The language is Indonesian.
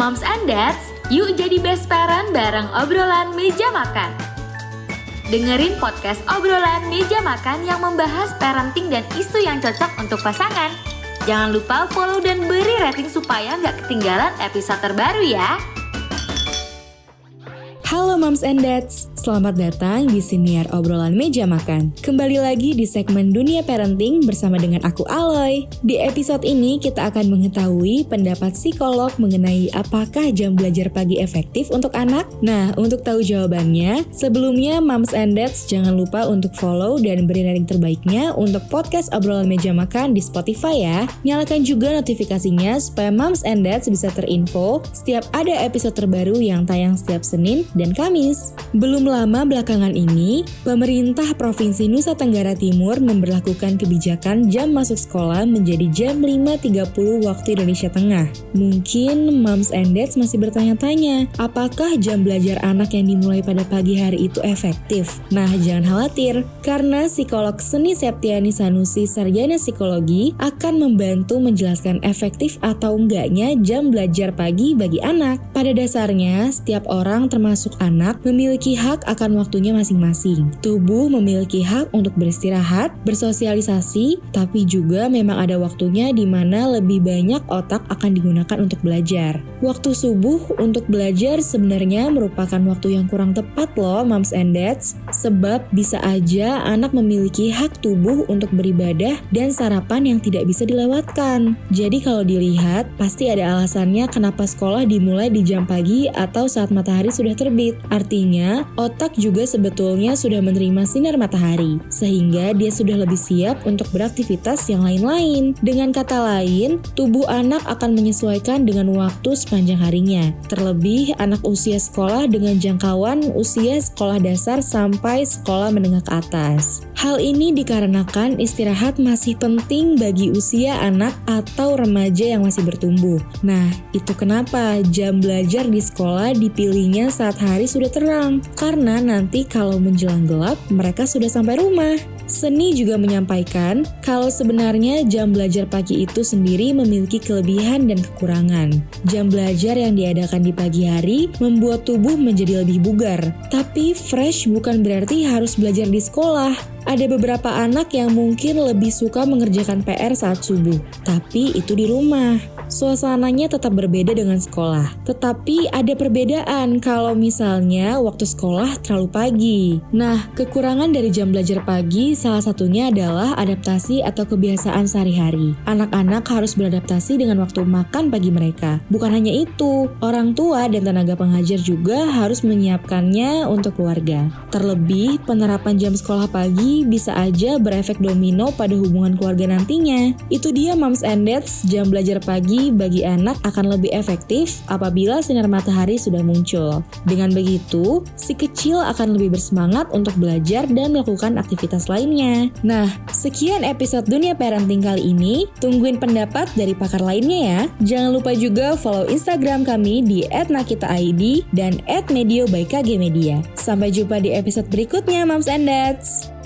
Moms and Dads, yuk jadi best parent bareng obrolan meja makan. Dengerin podcast obrolan meja makan yang membahas parenting dan isu yang cocok untuk pasangan. Jangan lupa follow dan beri rating supaya nggak ketinggalan episode terbaru ya. Halo Moms and Dads, selamat datang di siniar obrolan meja makan. Kembali lagi di segmen Dunia Parenting bersama dengan aku Aloy. Di episode ini kita akan mengetahui pendapat psikolog mengenai apakah jam belajar pagi efektif untuk anak. Nah, untuk tahu jawabannya, sebelumnya Moms and Dads jangan lupa untuk follow dan beri rating terbaiknya untuk podcast obrolan meja makan di Spotify ya. Nyalakan juga notifikasinya supaya Moms and Dads bisa terinfo setiap ada episode terbaru yang tayang setiap Senin dan Kamis. Belum lama belakangan ini, pemerintah Provinsi Nusa Tenggara Timur memberlakukan kebijakan jam masuk sekolah menjadi jam 5.30 waktu Indonesia Tengah. Mungkin moms and dads masih bertanya-tanya, apakah jam belajar anak yang dimulai pada pagi hari itu efektif? Nah, jangan khawatir, karena psikolog Seni Septiani Sanusi Sarjana Psikologi akan membantu menjelaskan efektif atau enggaknya jam belajar pagi bagi anak. Pada dasarnya, setiap orang termasuk anak memiliki hak akan waktunya masing-masing. Tubuh memiliki hak untuk beristirahat, bersosialisasi, tapi juga memang ada waktunya di mana lebih banyak otak akan digunakan untuk belajar. Waktu subuh untuk belajar sebenarnya merupakan waktu yang kurang tepat loh moms and dads, sebab bisa aja anak memiliki hak tubuh untuk beribadah dan sarapan yang tidak bisa dilewatkan. Jadi kalau dilihat, pasti ada alasannya kenapa sekolah dimulai di jam pagi atau saat matahari sudah terbit. Artinya, otak juga sebetulnya sudah menerima sinar matahari, sehingga dia sudah lebih siap untuk beraktivitas yang lain-lain. Dengan kata lain, tubuh anak akan menyesuaikan dengan waktu sepanjang harinya. Terlebih, anak usia sekolah dengan jangkauan usia sekolah dasar sampai sekolah menengah ke atas. Hal ini dikarenakan istirahat masih penting bagi usia anak atau remaja yang masih bertumbuh. Nah, itu kenapa jam belajar di sekolah dipilihnya saat hari sudah terang. Karena nanti kalau menjelang gelap, mereka sudah sampai rumah. Seni juga menyampaikan kalau sebenarnya jam belajar pagi itu sendiri memiliki kelebihan dan kekurangan. Jam belajar yang diadakan di pagi hari membuat tubuh menjadi lebih bugar. Tapi fresh bukan berarti harus belajar di sekolah. Ada beberapa anak yang mungkin lebih suka mengerjakan PR saat subuh, tapi itu di rumah. Suasananya tetap berbeda dengan sekolah. Tetapi ada perbedaan kalau misalnya waktu sekolah terlalu pagi. Nah, kekurangan dari jam belajar pagi salah satunya adalah adaptasi atau kebiasaan sehari-hari. Anak-anak harus beradaptasi dengan waktu makan pagi mereka. Bukan hanya itu, orang tua dan tenaga pengajar juga harus menyiapkannya untuk keluarga. Terlebih, penerapan jam sekolah pagi bisa aja berefek domino pada hubungan keluarga nantinya. Itu dia moms and dads, jam belajar pagi bagi anak akan lebih efektif apabila sinar matahari sudah muncul. Dengan begitu, si kecil akan lebih bersemangat untuk belajar dan melakukan aktivitas lainnya. Nah, sekian episode Dunia Parenting kali ini. Tungguin pendapat dari pakar lainnya ya. Jangan lupa juga follow Instagram kami di @nakitaid dan @medio by KG Media. Sampai jumpa di episode berikutnya, Moms and Dads.